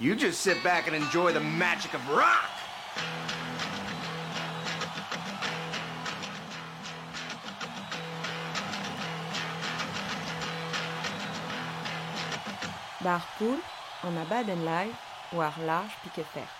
You just sit back and enjoy the magic of rock. Bar poul, an abad en lai, war large piquet fer.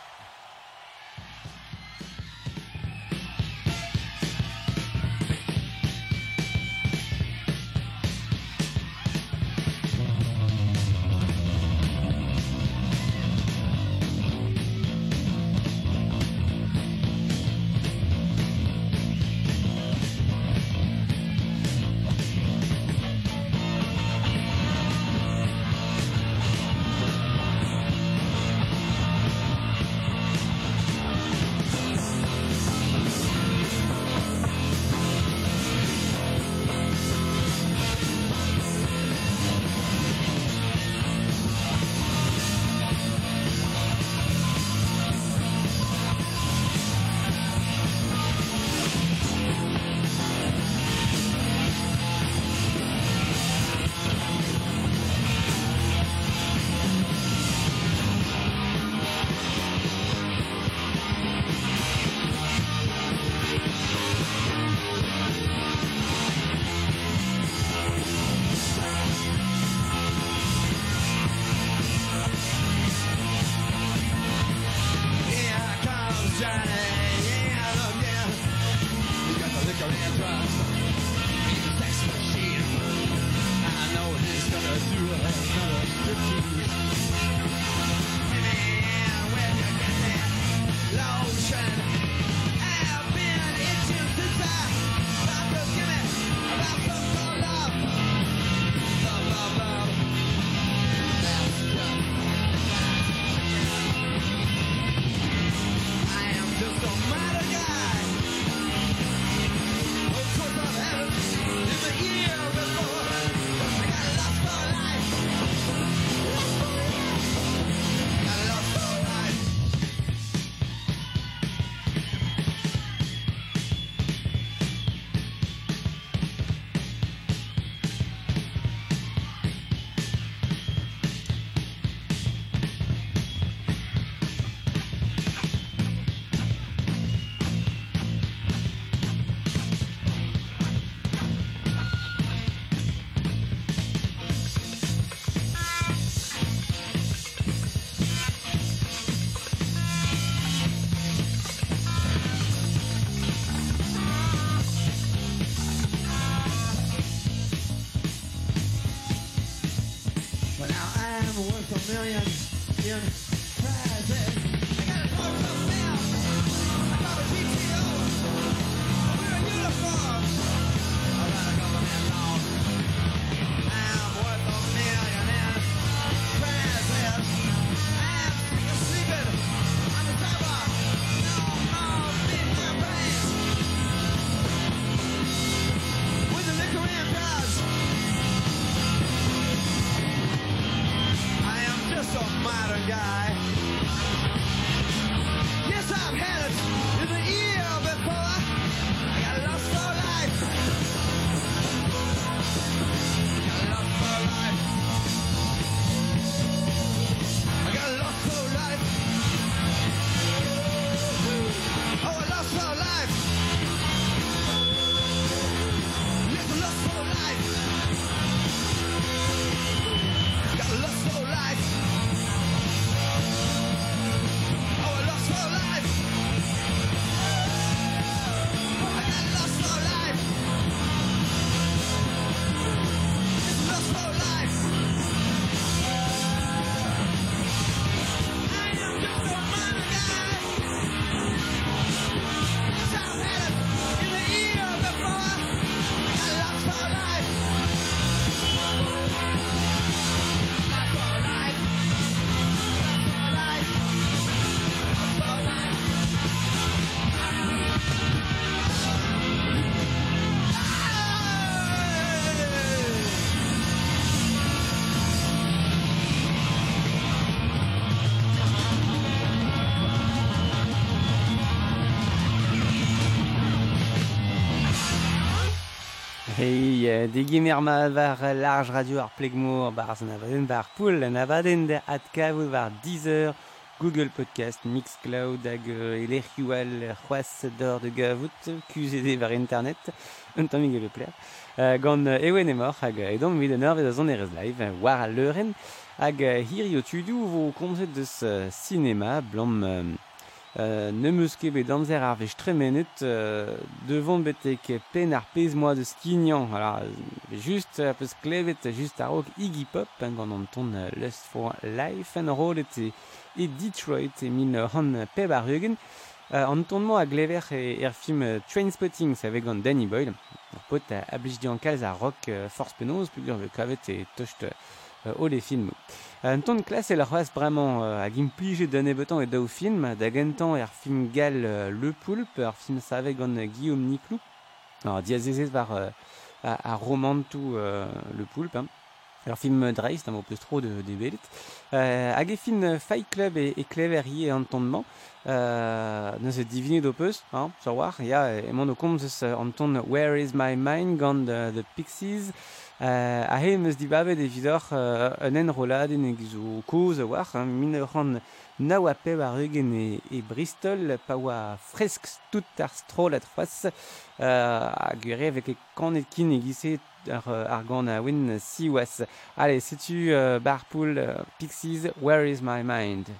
euh, de ma var large radio ar plegmour bar zan abaden bar poul an abaden da at kavout var Deezer, Google Podcast, Mixcloud hag euh, elerchioù al c'hoaz d'or de gavout QZD var internet un tamm eo pler euh, gant euh, ewen mor hag edom vid an ur a zon erez live war a leuren hag hir yo tudu vo komzet deus euh, cinema blom... euh, Euh, ne meus ket bet amzer ar vech tre menet euh, devant bete pen ar pez moa de skignan alors just a peus klevet just ar ok Iggy Pop hein, gant an ton uh, Lust for Life an rolet e, e Detroit e min han peb ar eugen euh, an ton moa a glever e, er film uh, Trainspotting savek gant Danny Boyle. Ar pot a, a blij dian kalz ar rock uh, force penoz, pugur ve kavet e tocht uh, Euh, alle euh, euh, Film. An tont klas el ar c'hoaz bremañ hag implije danebetan e daou film, da gentan er film gal Le Poulpe, ar film saveg gant Guillaume Niclou, ar diazezez war ar romantou Le Poulpe, hein. Leur film Dreist, un mot plus trop de, de Bellet. Euh, hag Fight Club et, et Clever entendement, euh, ne se divine d'opus, hein, sur war, ya, et mon okomz, entend Where is my mind, gand the Pixies, Euh, a he meus dibavet evidoc'h euh, un enroladenn e gizo koz a war, hein, min ran naoa pe ar eugen e, e Bristol, pa oa fresk tout ar strol at c'hoaz, euh, a gure avec e kanet kin e gise ar, ar gant a win si oas. Allez, setu euh, Barpool, euh, Pixies, Where is my mind?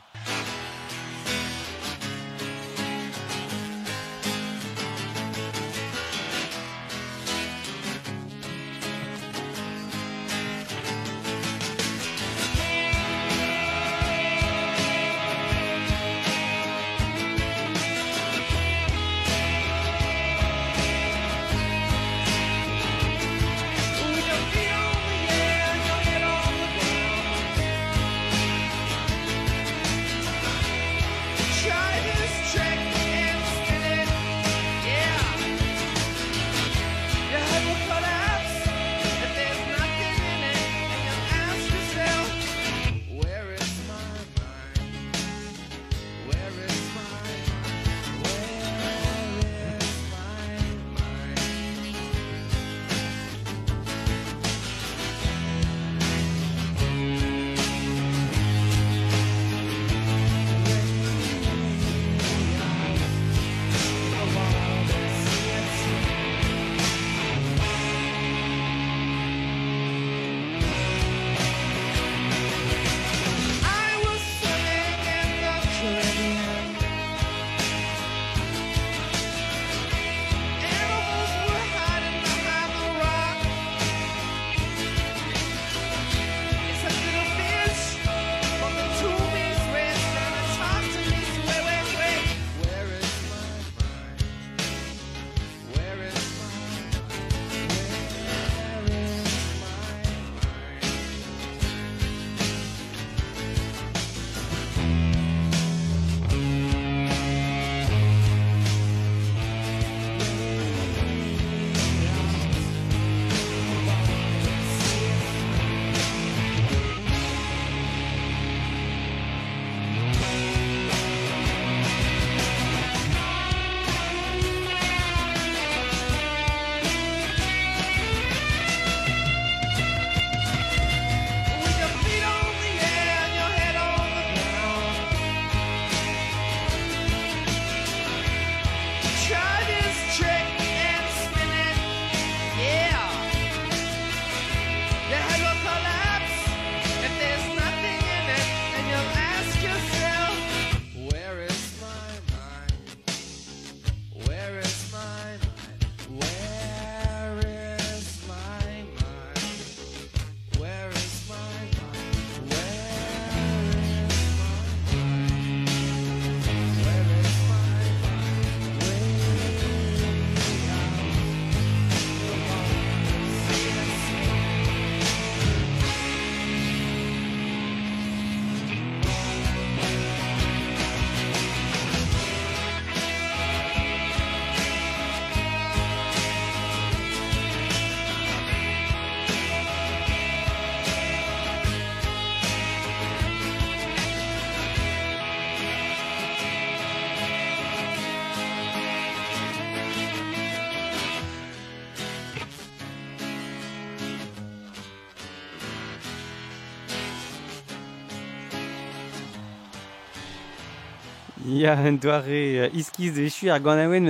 Ya, un doare iskiz de echu ar ganawen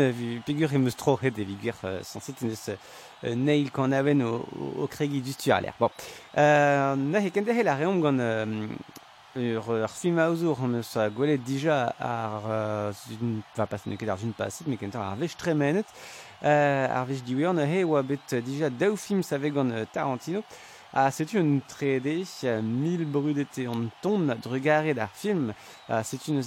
pegur em eus trohet e vigur sanset en eus neil ganawen o kregi du stu ar Bon, na he kende he la reom gant ur ar film a ouzour eus a gwelet dija ar zun, va pas ne ket ar zun pasit me kenter ar vech tremenet ar vech diwe an he oa bet dija daou film save gant Tarantino Ah, c'est une 3D, 1000 brudete an ton drugaret ar film. Ah, c'est une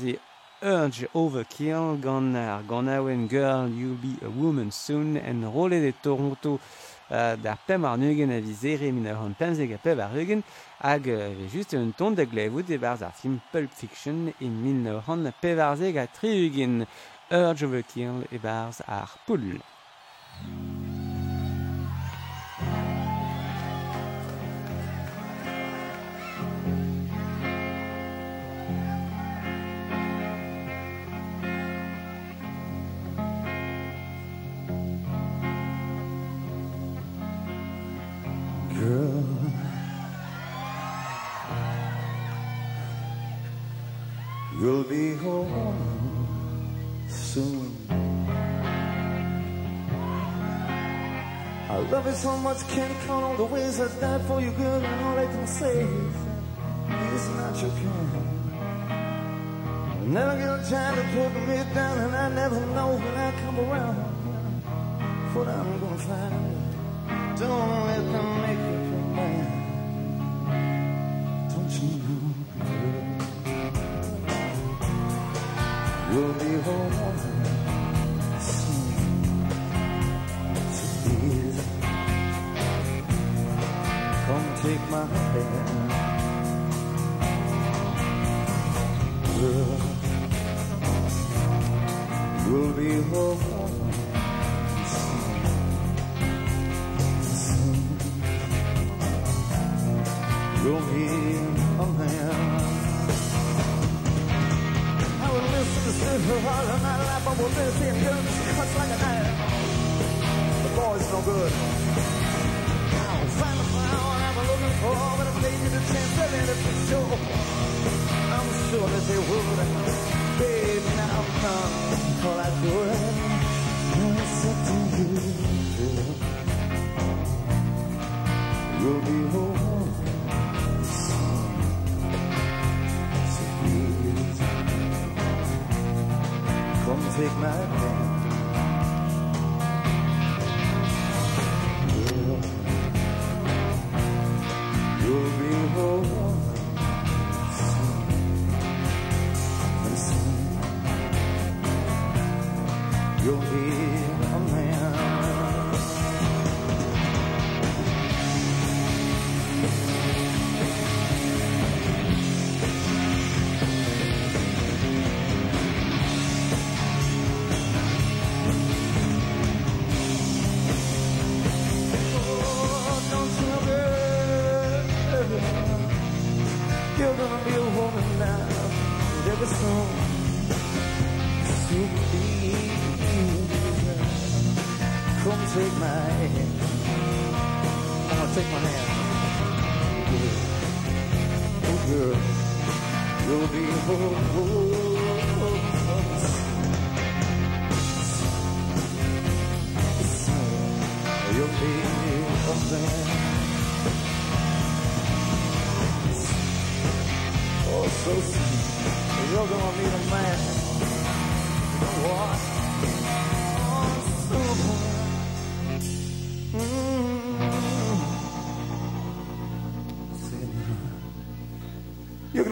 Urge Overkill gant ar ganawen Girl You'll Be a Woman Soon en rolle de Toronto uh, d'ar pem ar nugen a vizere min ar an pemzeg a pev ar nugen hag uh, just un ton da glevout e barz ar film Pulp Fiction in min ar an pev ar zeg a tri ugen Urge Overkill e barz ar poul. Much, can't count all the ways I died for you, girl, and all I can say is not your kind. I never get a time to put me down, and I never know when I come around what I'm gonna find. Don't let them make you feel bad. Don't you know, Of my life. I will listen to him cuts like a knife. The boy's no good. I'll find the flower I'm looking for, but they get a chance, they'll it for sure. I'm sure that they would. Babe, now I'm done all I could. It's up to you. You'll be home. Take my hand.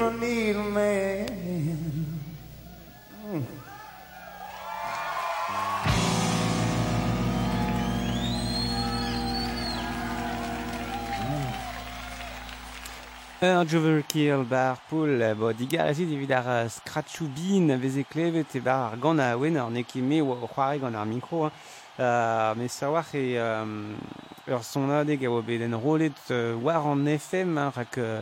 little needle man. Mm. Ur jover kiel bar poul, bo digar a zid evit ar skratchou bin veze klevet e bar ar gant a oen ar neke me o c'hoare gant ar mikro. Uh, me sawar e um, ur sonadeg a oa bet en rolet uh, war an FM, rak uh,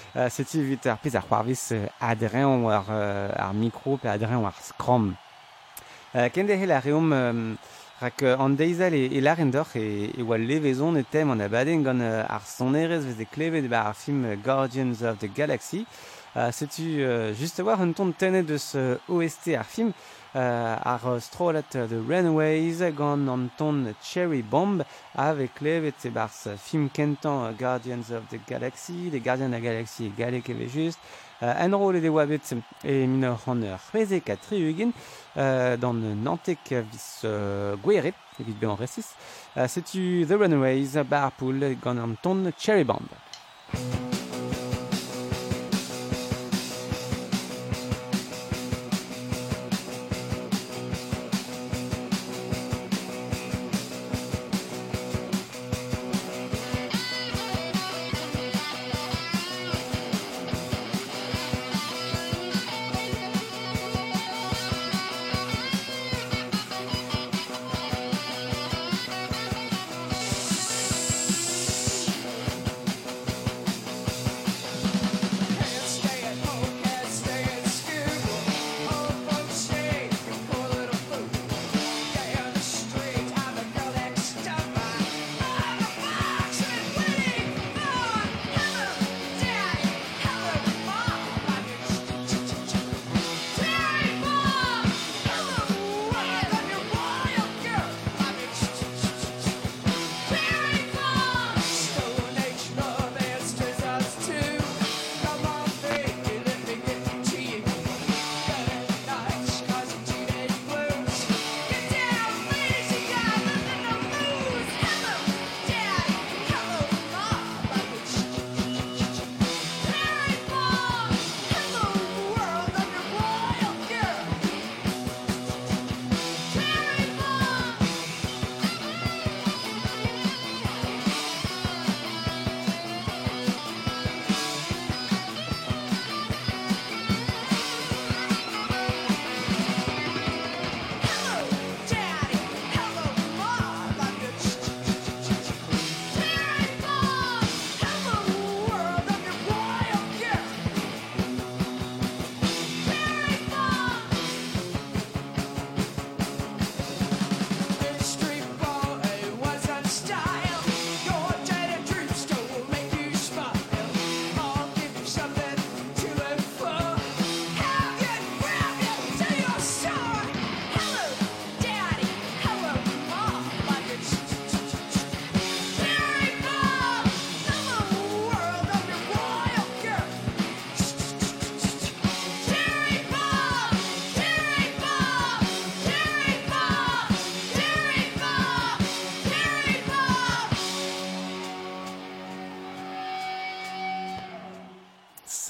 uh, setu vit ar pez ar c'hoarvis uh, adrean war uh, ar mikro pe adrean war skram uh, kende hel ar reom um, Rak uh, an deizal e, e laren d'oc'h e, e oa levezon e tem an abaden gant uh, ar sonerez vez e klevet ba ar film Guardians of the Galaxy. Uh, Setu uh, just a war un ton tenet uh, OST ar film? Ar uh, strolet The Runaways gant an Cherry Bomb ave klevet e bars film kentan Guardians of the Galaxy, de Guardians of the Galaxy galek eve just, Uh, en rol e wabet e min ur an ur c'hwezek a tri ugin uh, dan nantek vis uh, gweret, evit be an resis. Uh, Setu The Runaways, bar poul gant an Cherry Bomb.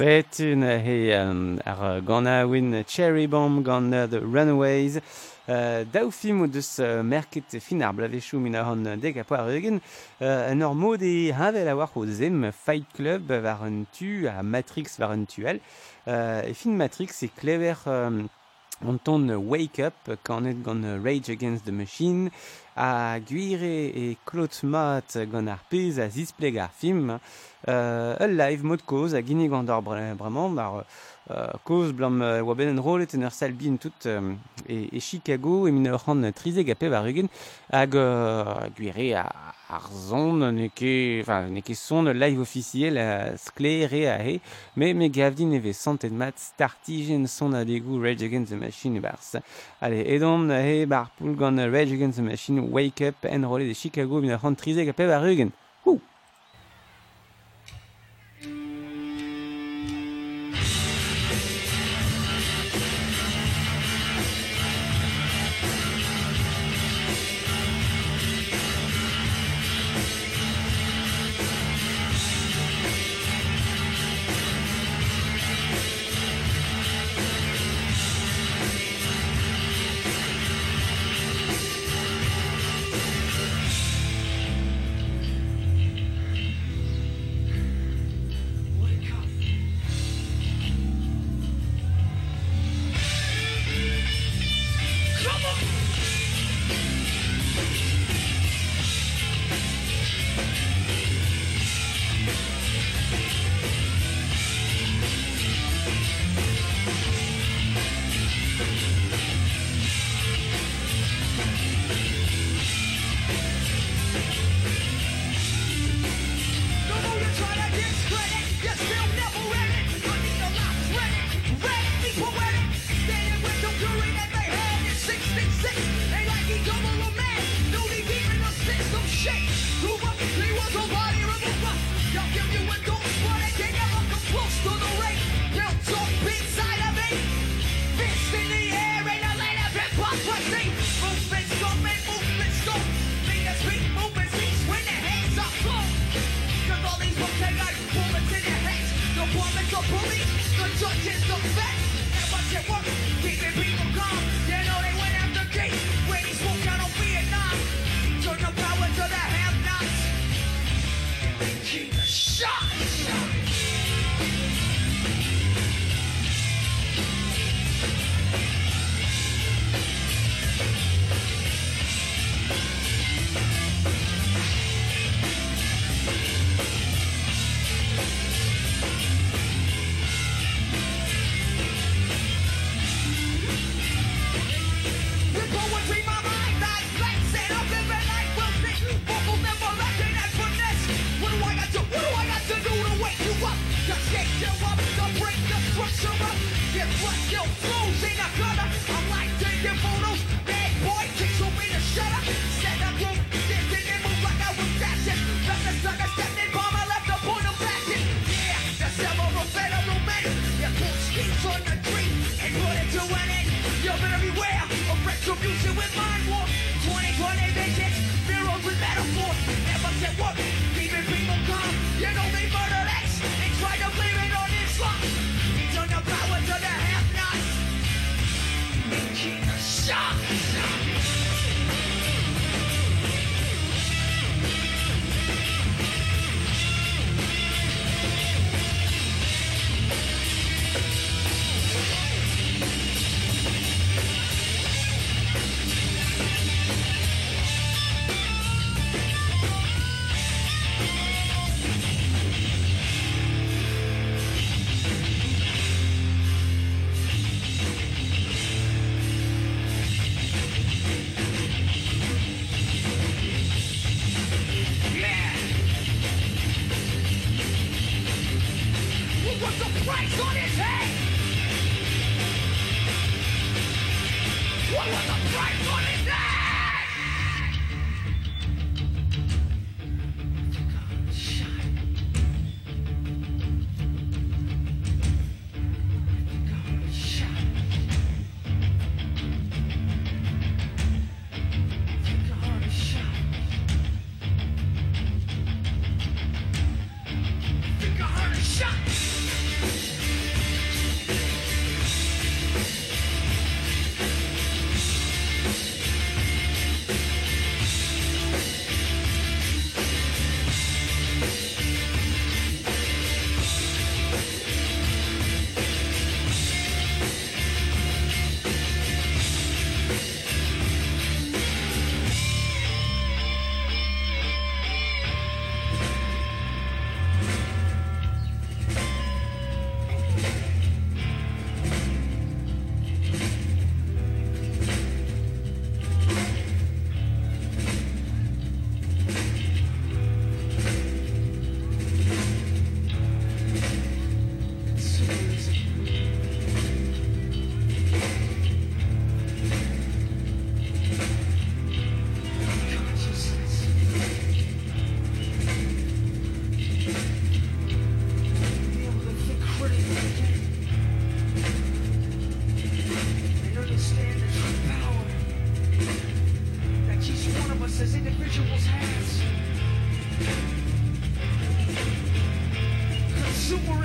Fetun he um, ar a win Cherry Bomb gant uh, The Runaways. Uh, daou film deus uh, merket fin ar blavechou min ar an deg a poar eugen uh, an or mod e havel a war o zem Fight Club var un tu a Matrix var un tuel uh, e fin Matrix e klever um, an ton Wake Up, kanet gant Rage Against the Machine, a gwire e klot mat gant ar pez a zispleg ar film, euh, ul live mod koz a gine gant ar bremañ, ar euh, koz blam euh, oa ben en rolet en ur sal bin tout euh, e, e Chicago, e min ur c'han trizeg a pev ar ugen, hag euh, gwire a, ar zon ne ket, enfin, ne ket son live officiel a sklere a he, me me gavdin eve santet mat startigen son a degou Rage Against the Machine bars. Allez, edon he bar poul gant Rage Against the Machine Wake Up en rolet de Chicago bin ar c'hant trizeg a peb rugen. King of shot. was the price on his head? What was the price on his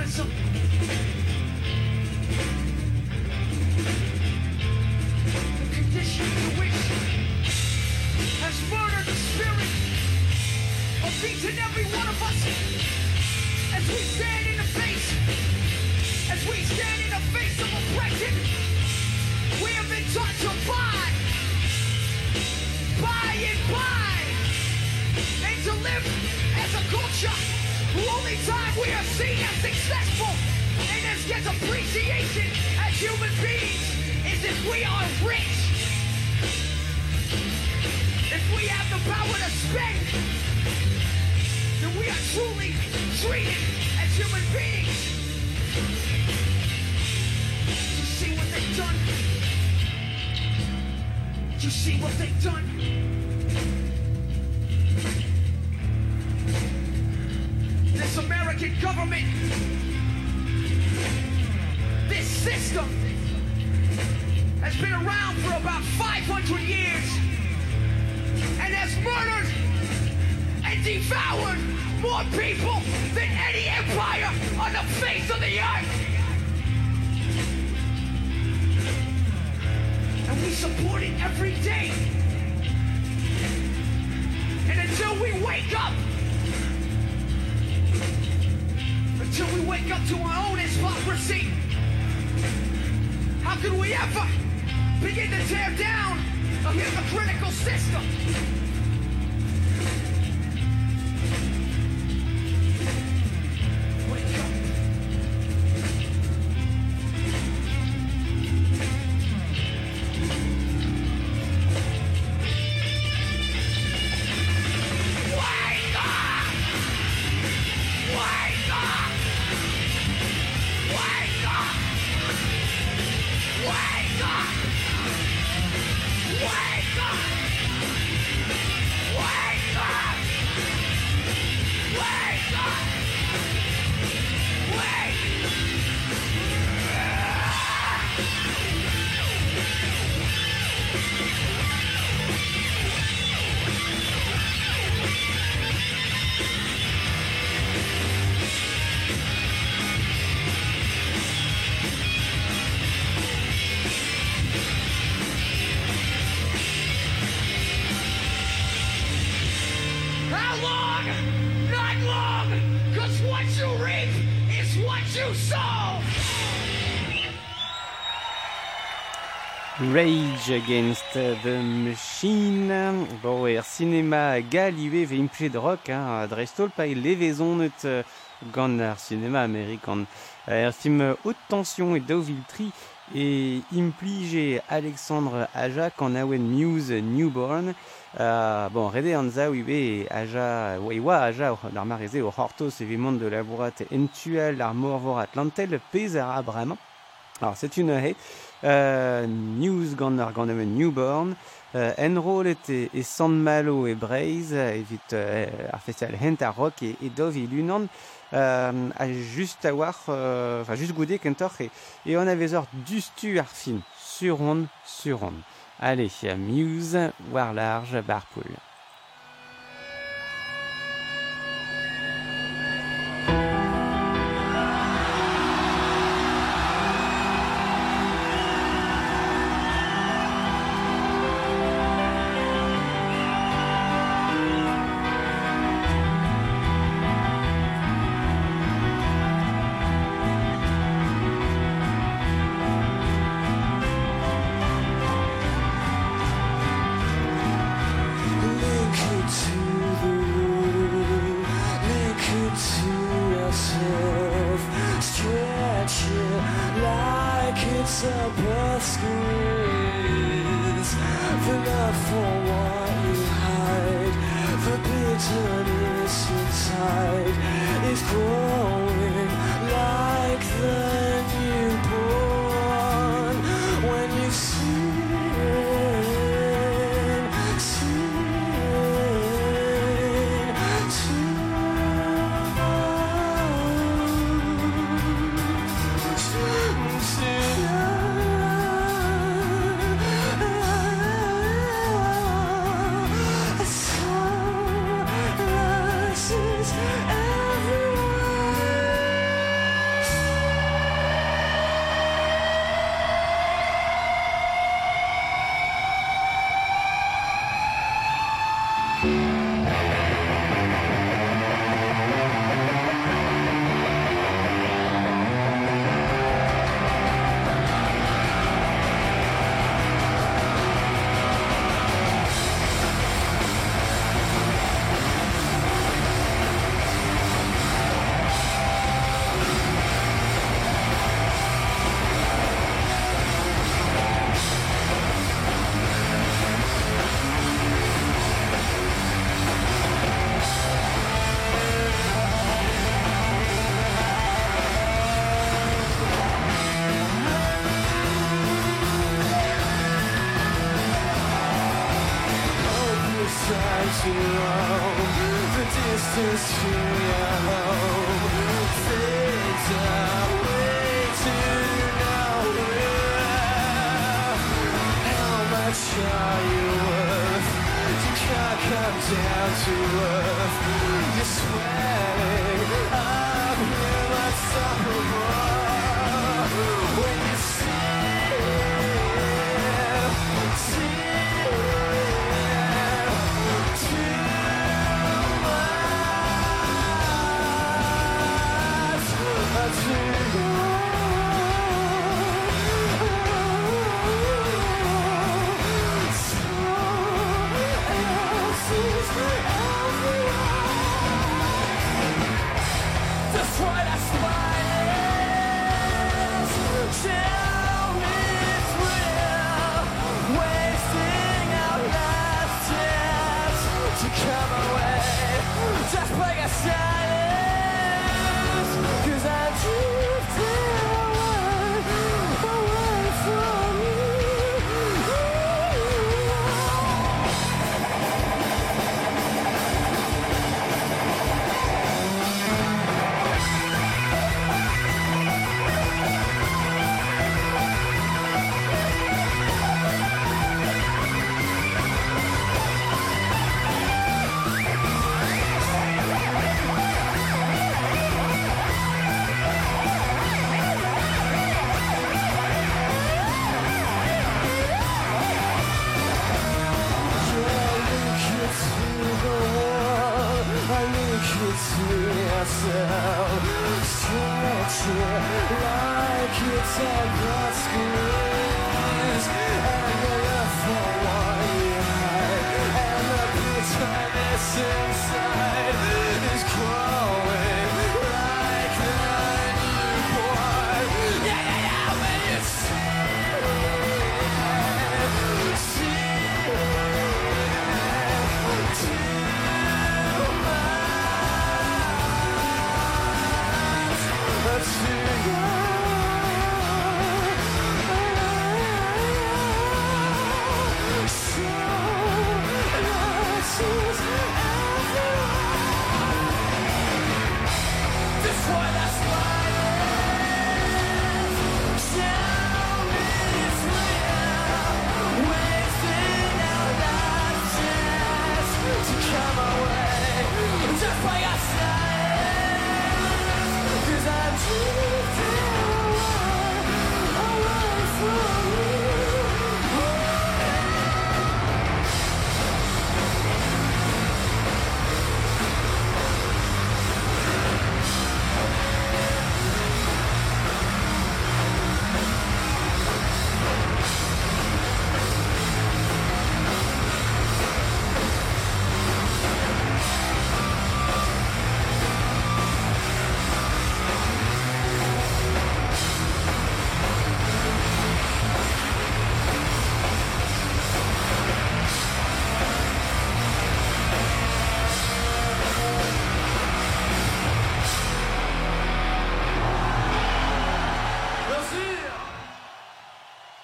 Ransom. human beings is if we are rich. If we have the power to spend, then we are truly treated as human beings. You see what they've done? You see what they've done? devoured more people than any empire on the face of the earth. And we support it every day. And until we wake up, until we wake up to our own hypocrisy, how could we ever begin to tear down a hypocritical system? Rage Against the Machine. Bon, er zinema galioe ve impedrok, hein, drestolpai levezonet euh, gant ar zinema amerikan. Er euh, film Haute Tension et Deauviltri et implige Alexandre Aja en awen Muse Newborn. Uh, bon, rede anza ibe Aja, oa Aja, d'ar mareze o hortos evimont de la labourat entual ar morvorat lantel pez ar abraman. Alors, c'est une haie. Euh, News Gone Are Gone Newborn. Euh, Enroll était, et San Malo et Braze, evit ar festival hent a rock et, et dov et lunan, a euh, just enfin just goude kentor et, et on avait zor dustu ar film, sur on, sur on. Allez, Muse, War Large, Barpool.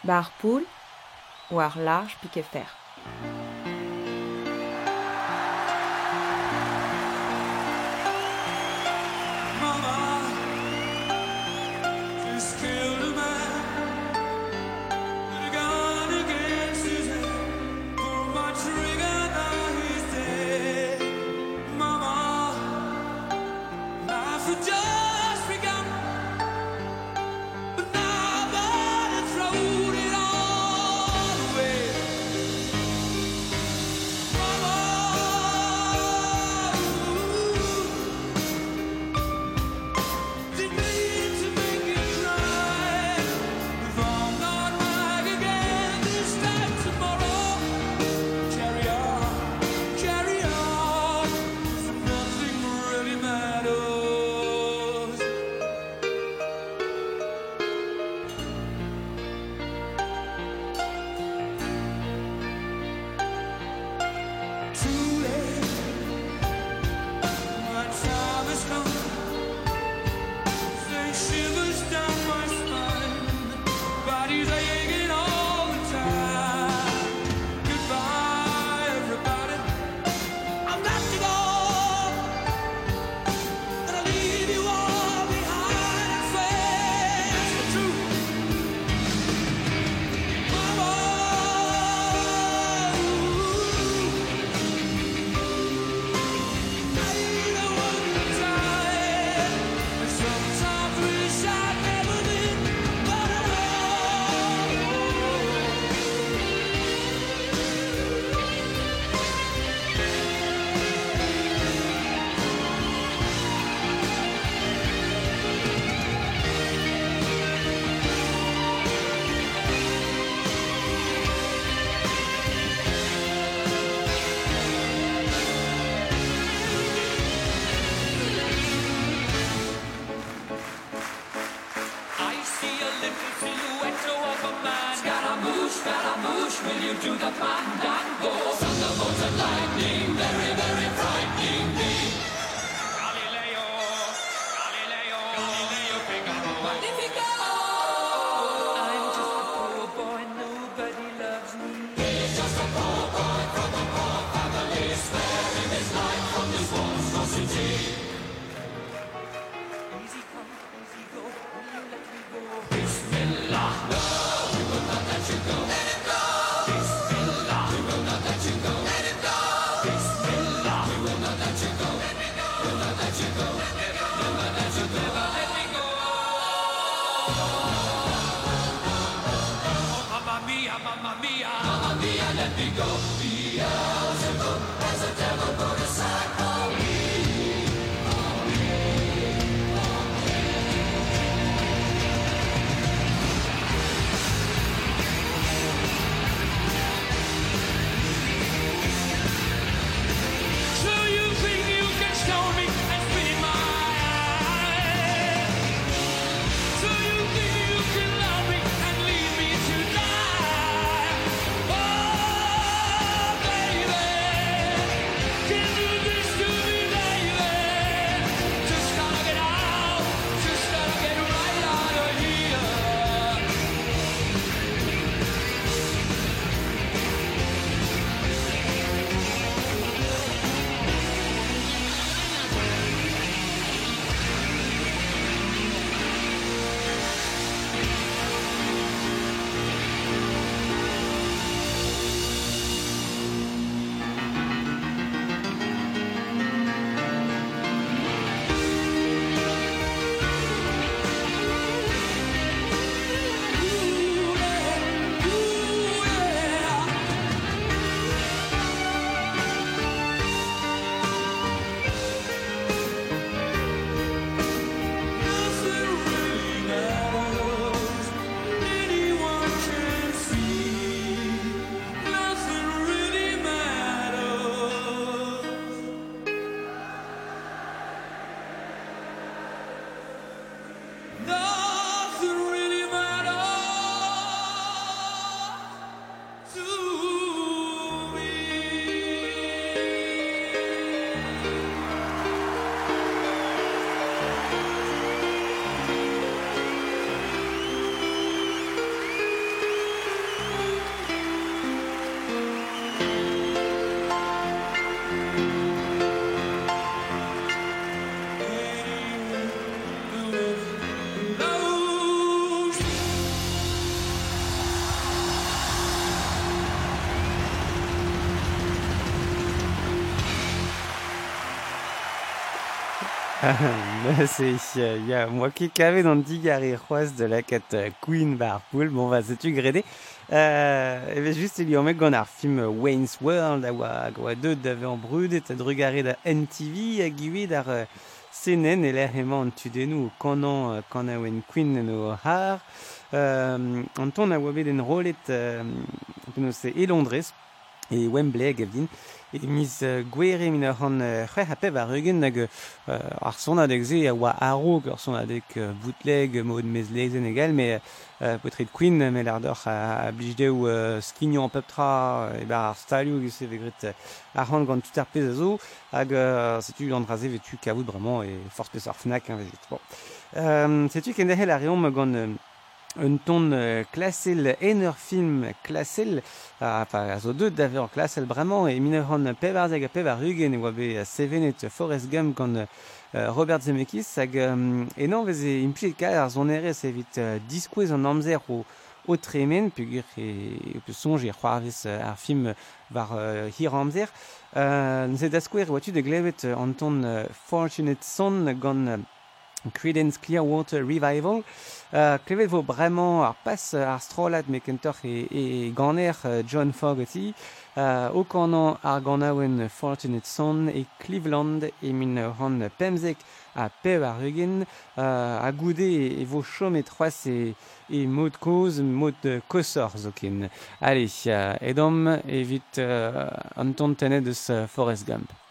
barre poule ou large piqué fer. c'est il y a moi qui cave dans digari roise de la quête Queen Barpool bon va c'est tu grédé euh et juste il y a un mec dans un film Wayne's World à quoi deux d'avait en brud, et drugaré da NTV à Giwi da CNN et l'air aimant tu de nous a canawen Queen no har euh on a à wabé den rôle et nous c'est Londres et Wembley à Gavin e miz gwere min ur c'han a pev ar eugen hag nag ar sonadeg se a oa aro ur sonadeg bootleg mod mez lezen egal me potret queen me l'ar d'or a a blij deo blijdeu skignon an peptra e bar ar stalio gese vegret ar c'hant gant tout ar pez a zo hag setu an draze vetu kavout bremañ e force pez ar fnac hein, vezit bon setu kendehel ar reom gant un ton klasel en ur film klasel a pa a zo deud da ver klasel bremañ e min ur pevar zeg a pevar rugen e oa be sevenet Forrest Gump gant Robert Zemeckis. Hag um, enan vez e impliet ka ar zon erez evit uh, diskouez an amzer o o tremen pugur e pe sonj e c'hoarvez ar film war hir amzer. Uh, nse da skouer oa tu de glevet an ton uh, Fortunate Son gant uh, Creedence Clearwater Revival. Uh, klevet bremañ ar pas ar strolat me kentor e, e ganer uh, John Fogerty. Uh, o kanan ar ganaouen Fortunate Son e Cleveland e min ran pemzek a pev ar eugen uh, a goude e, e vo chom e troas e, e. Allez, uh, edom evit uh, an ton tenet eus Forrest Gump.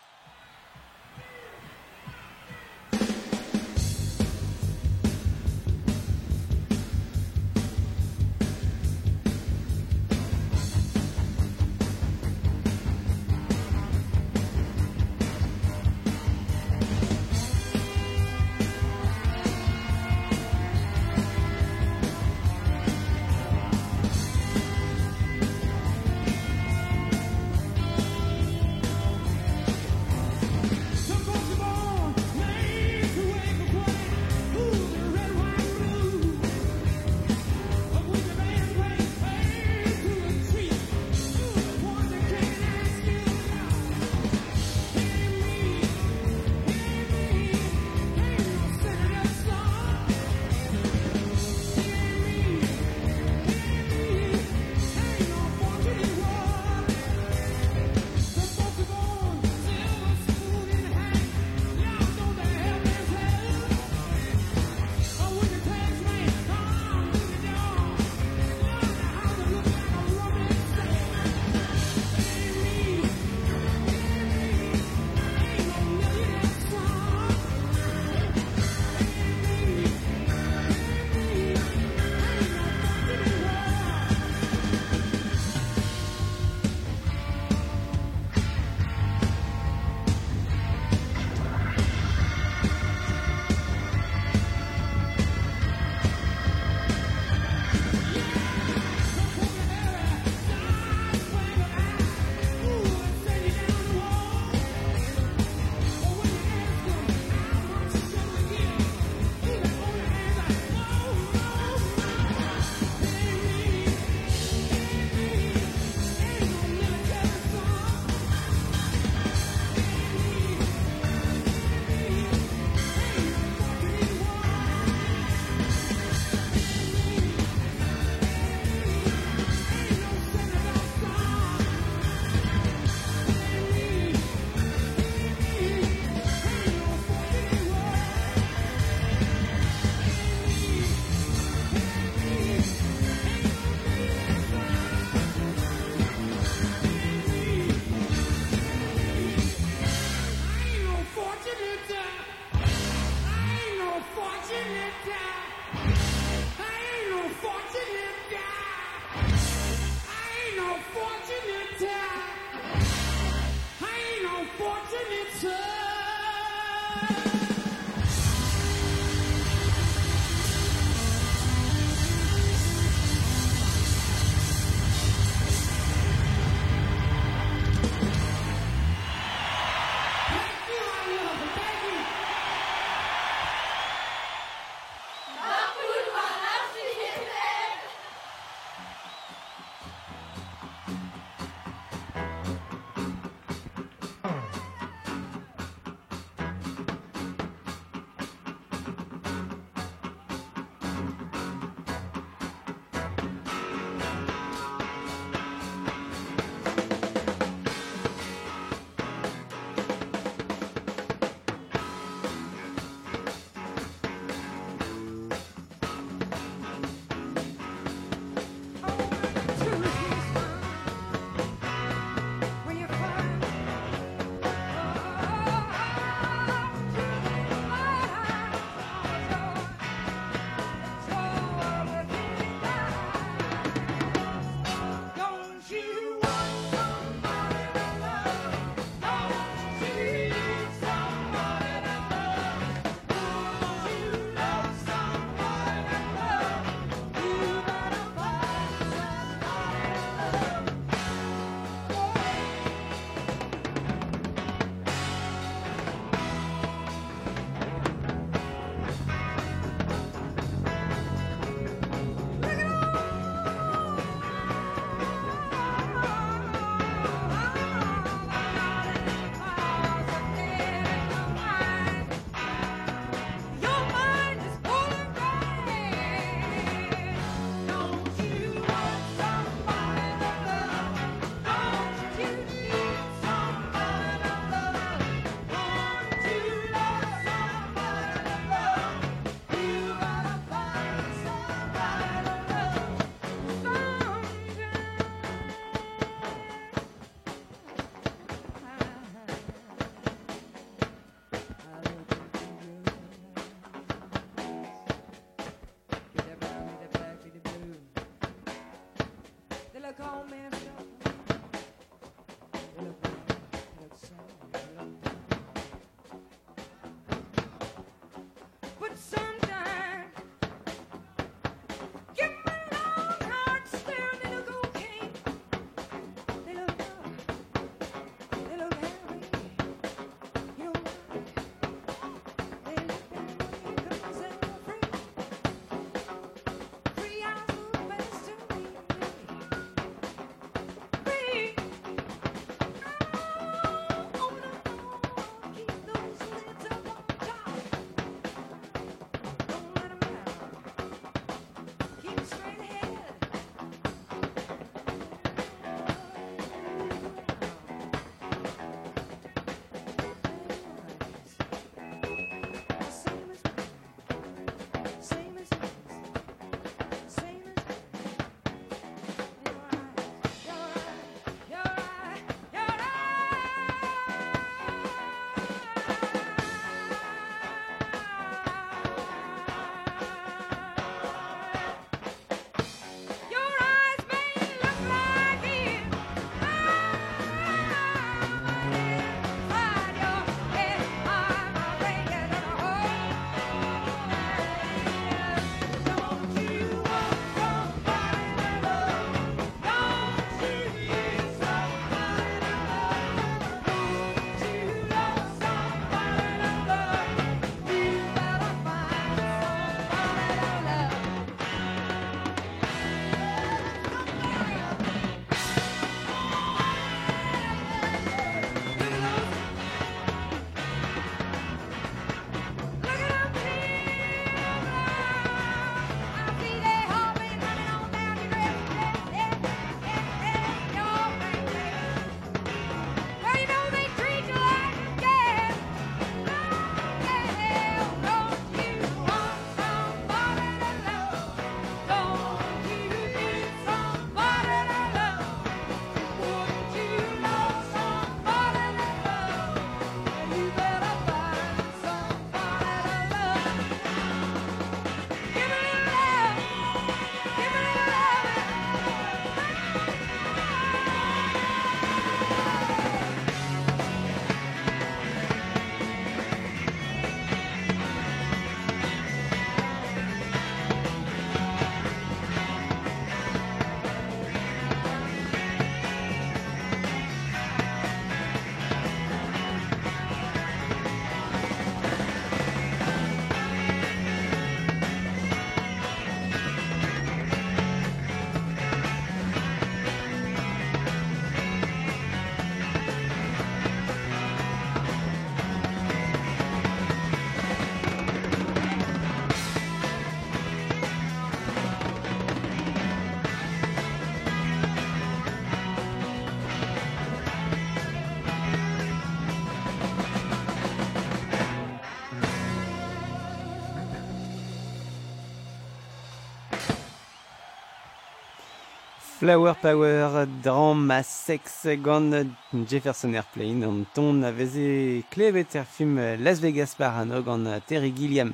Flower Power, dram a sex gant Jefferson Airplane, an ton a veze klevet er film Las Vegas Parano gant Terry Gilliam.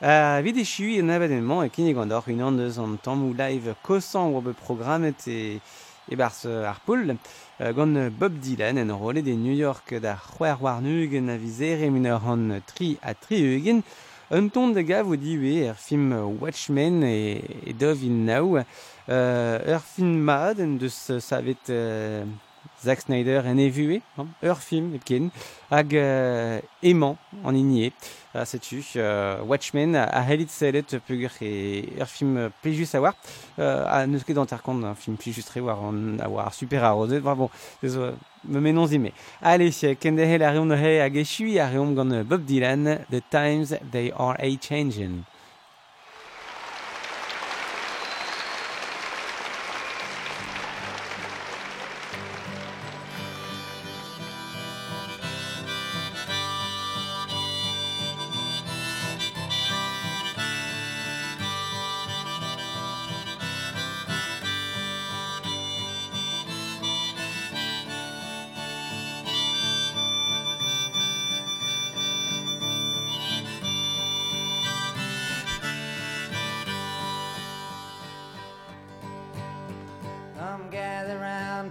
A vid e chui an abad e kinnig gant or unan deus an tammou live kosan oa be programmet e, e bars ar poul. Gant Bob Dylan en rolet de New York da c'hwer warnug na vizer e minor an tri a tri eugen. Un ton de gav o diwe er film Watchmen e, e dov in now euh, ur film mad en deus euh, savet euh, Zack Snyder en evue, hein, ur film ken, hag euh, aimant an inie. Uh, setu, uh, Watchmen a, a helit selet peogwir e ur film euh, plijus a war. Uh, a neus ket an kont un film plijus tre war an a super a rozet. Bon, uh, me menon zime. Allez, ken de hel a reom he hag e chui a euh, Bob Dylan, The Times They Are A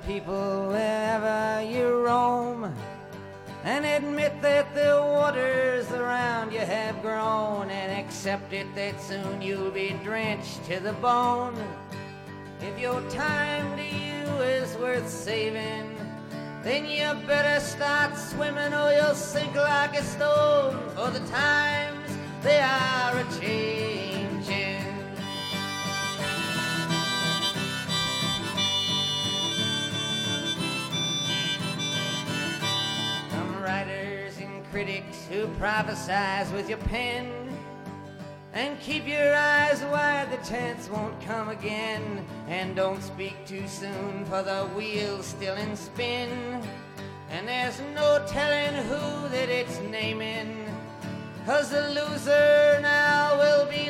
people wherever uh, you roam and admit that the waters around you have grown and accept it that soon you'll be drenched to the bone. If your time to you is worth saving, then you better start swimming or you'll sink like a stone. For the times they are a changing. Critics who prophesize with your pen and keep your eyes wide, the chance won't come again. And don't speak too soon, for the wheel's still in spin. And there's no telling who that it's naming. Cause the loser now will be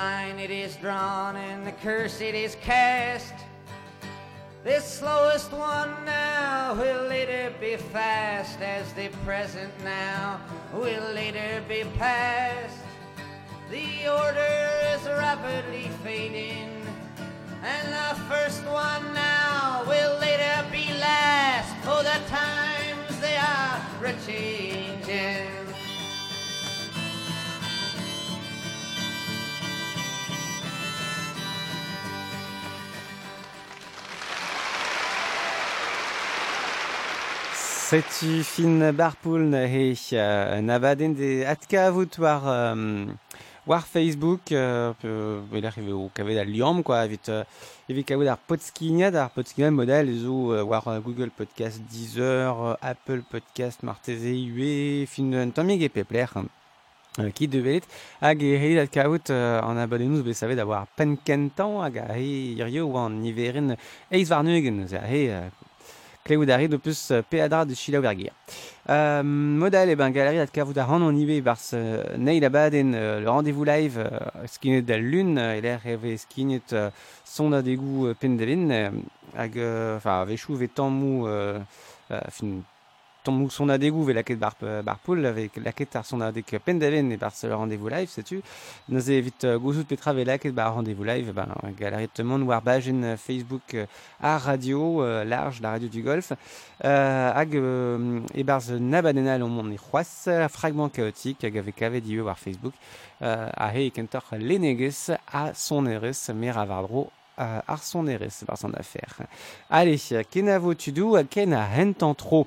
line it is drawn and the curse it is cast. This slowest one now will later be fast, as the present now will later be past. The order is rapidly fading, and the first one now will later be last. For the times they are a-changing. Setu fin barpouln he euh, de euh, war Facebook il arrive au cavé da liom quoi vite evit euh, cavé dar podskinia dar podskinia war Google Podcast Deezer Apple Podcast Marteze UE fin tamig e pepler hein, qui devait hag e an be savet d'avoir penkentan hag Kleudarri dupus peadar de Chila Bergir. Euh, euh modal, et eh ben, galerie at kavoudaran on y va, euh, Neil Abaden, euh, le rendez-vous live, skinnet de la lune, et l'air rêvé skinnet, son dégoût pendevin, hag, enfin, véchou, vétan mou, fin, tommusuna dugu belakit bar, euh, barpul, belakit arzonadek pendelen bar se rendez-vous live, sais-tu Nous évite euh, gozout petra quête bar rendez-vous live, ben, galerie de monde, war bagen Facebook euh, à radio, large, la radio du golf, euh, hag et barz nabadena l'on e fragment chaotique, avec avedieu war Facebook, euh, a kentor leneges a son eres, mera vardro Arson Neres par son affaire. Allez, Kenavo Tudou, Ken a Hentantro.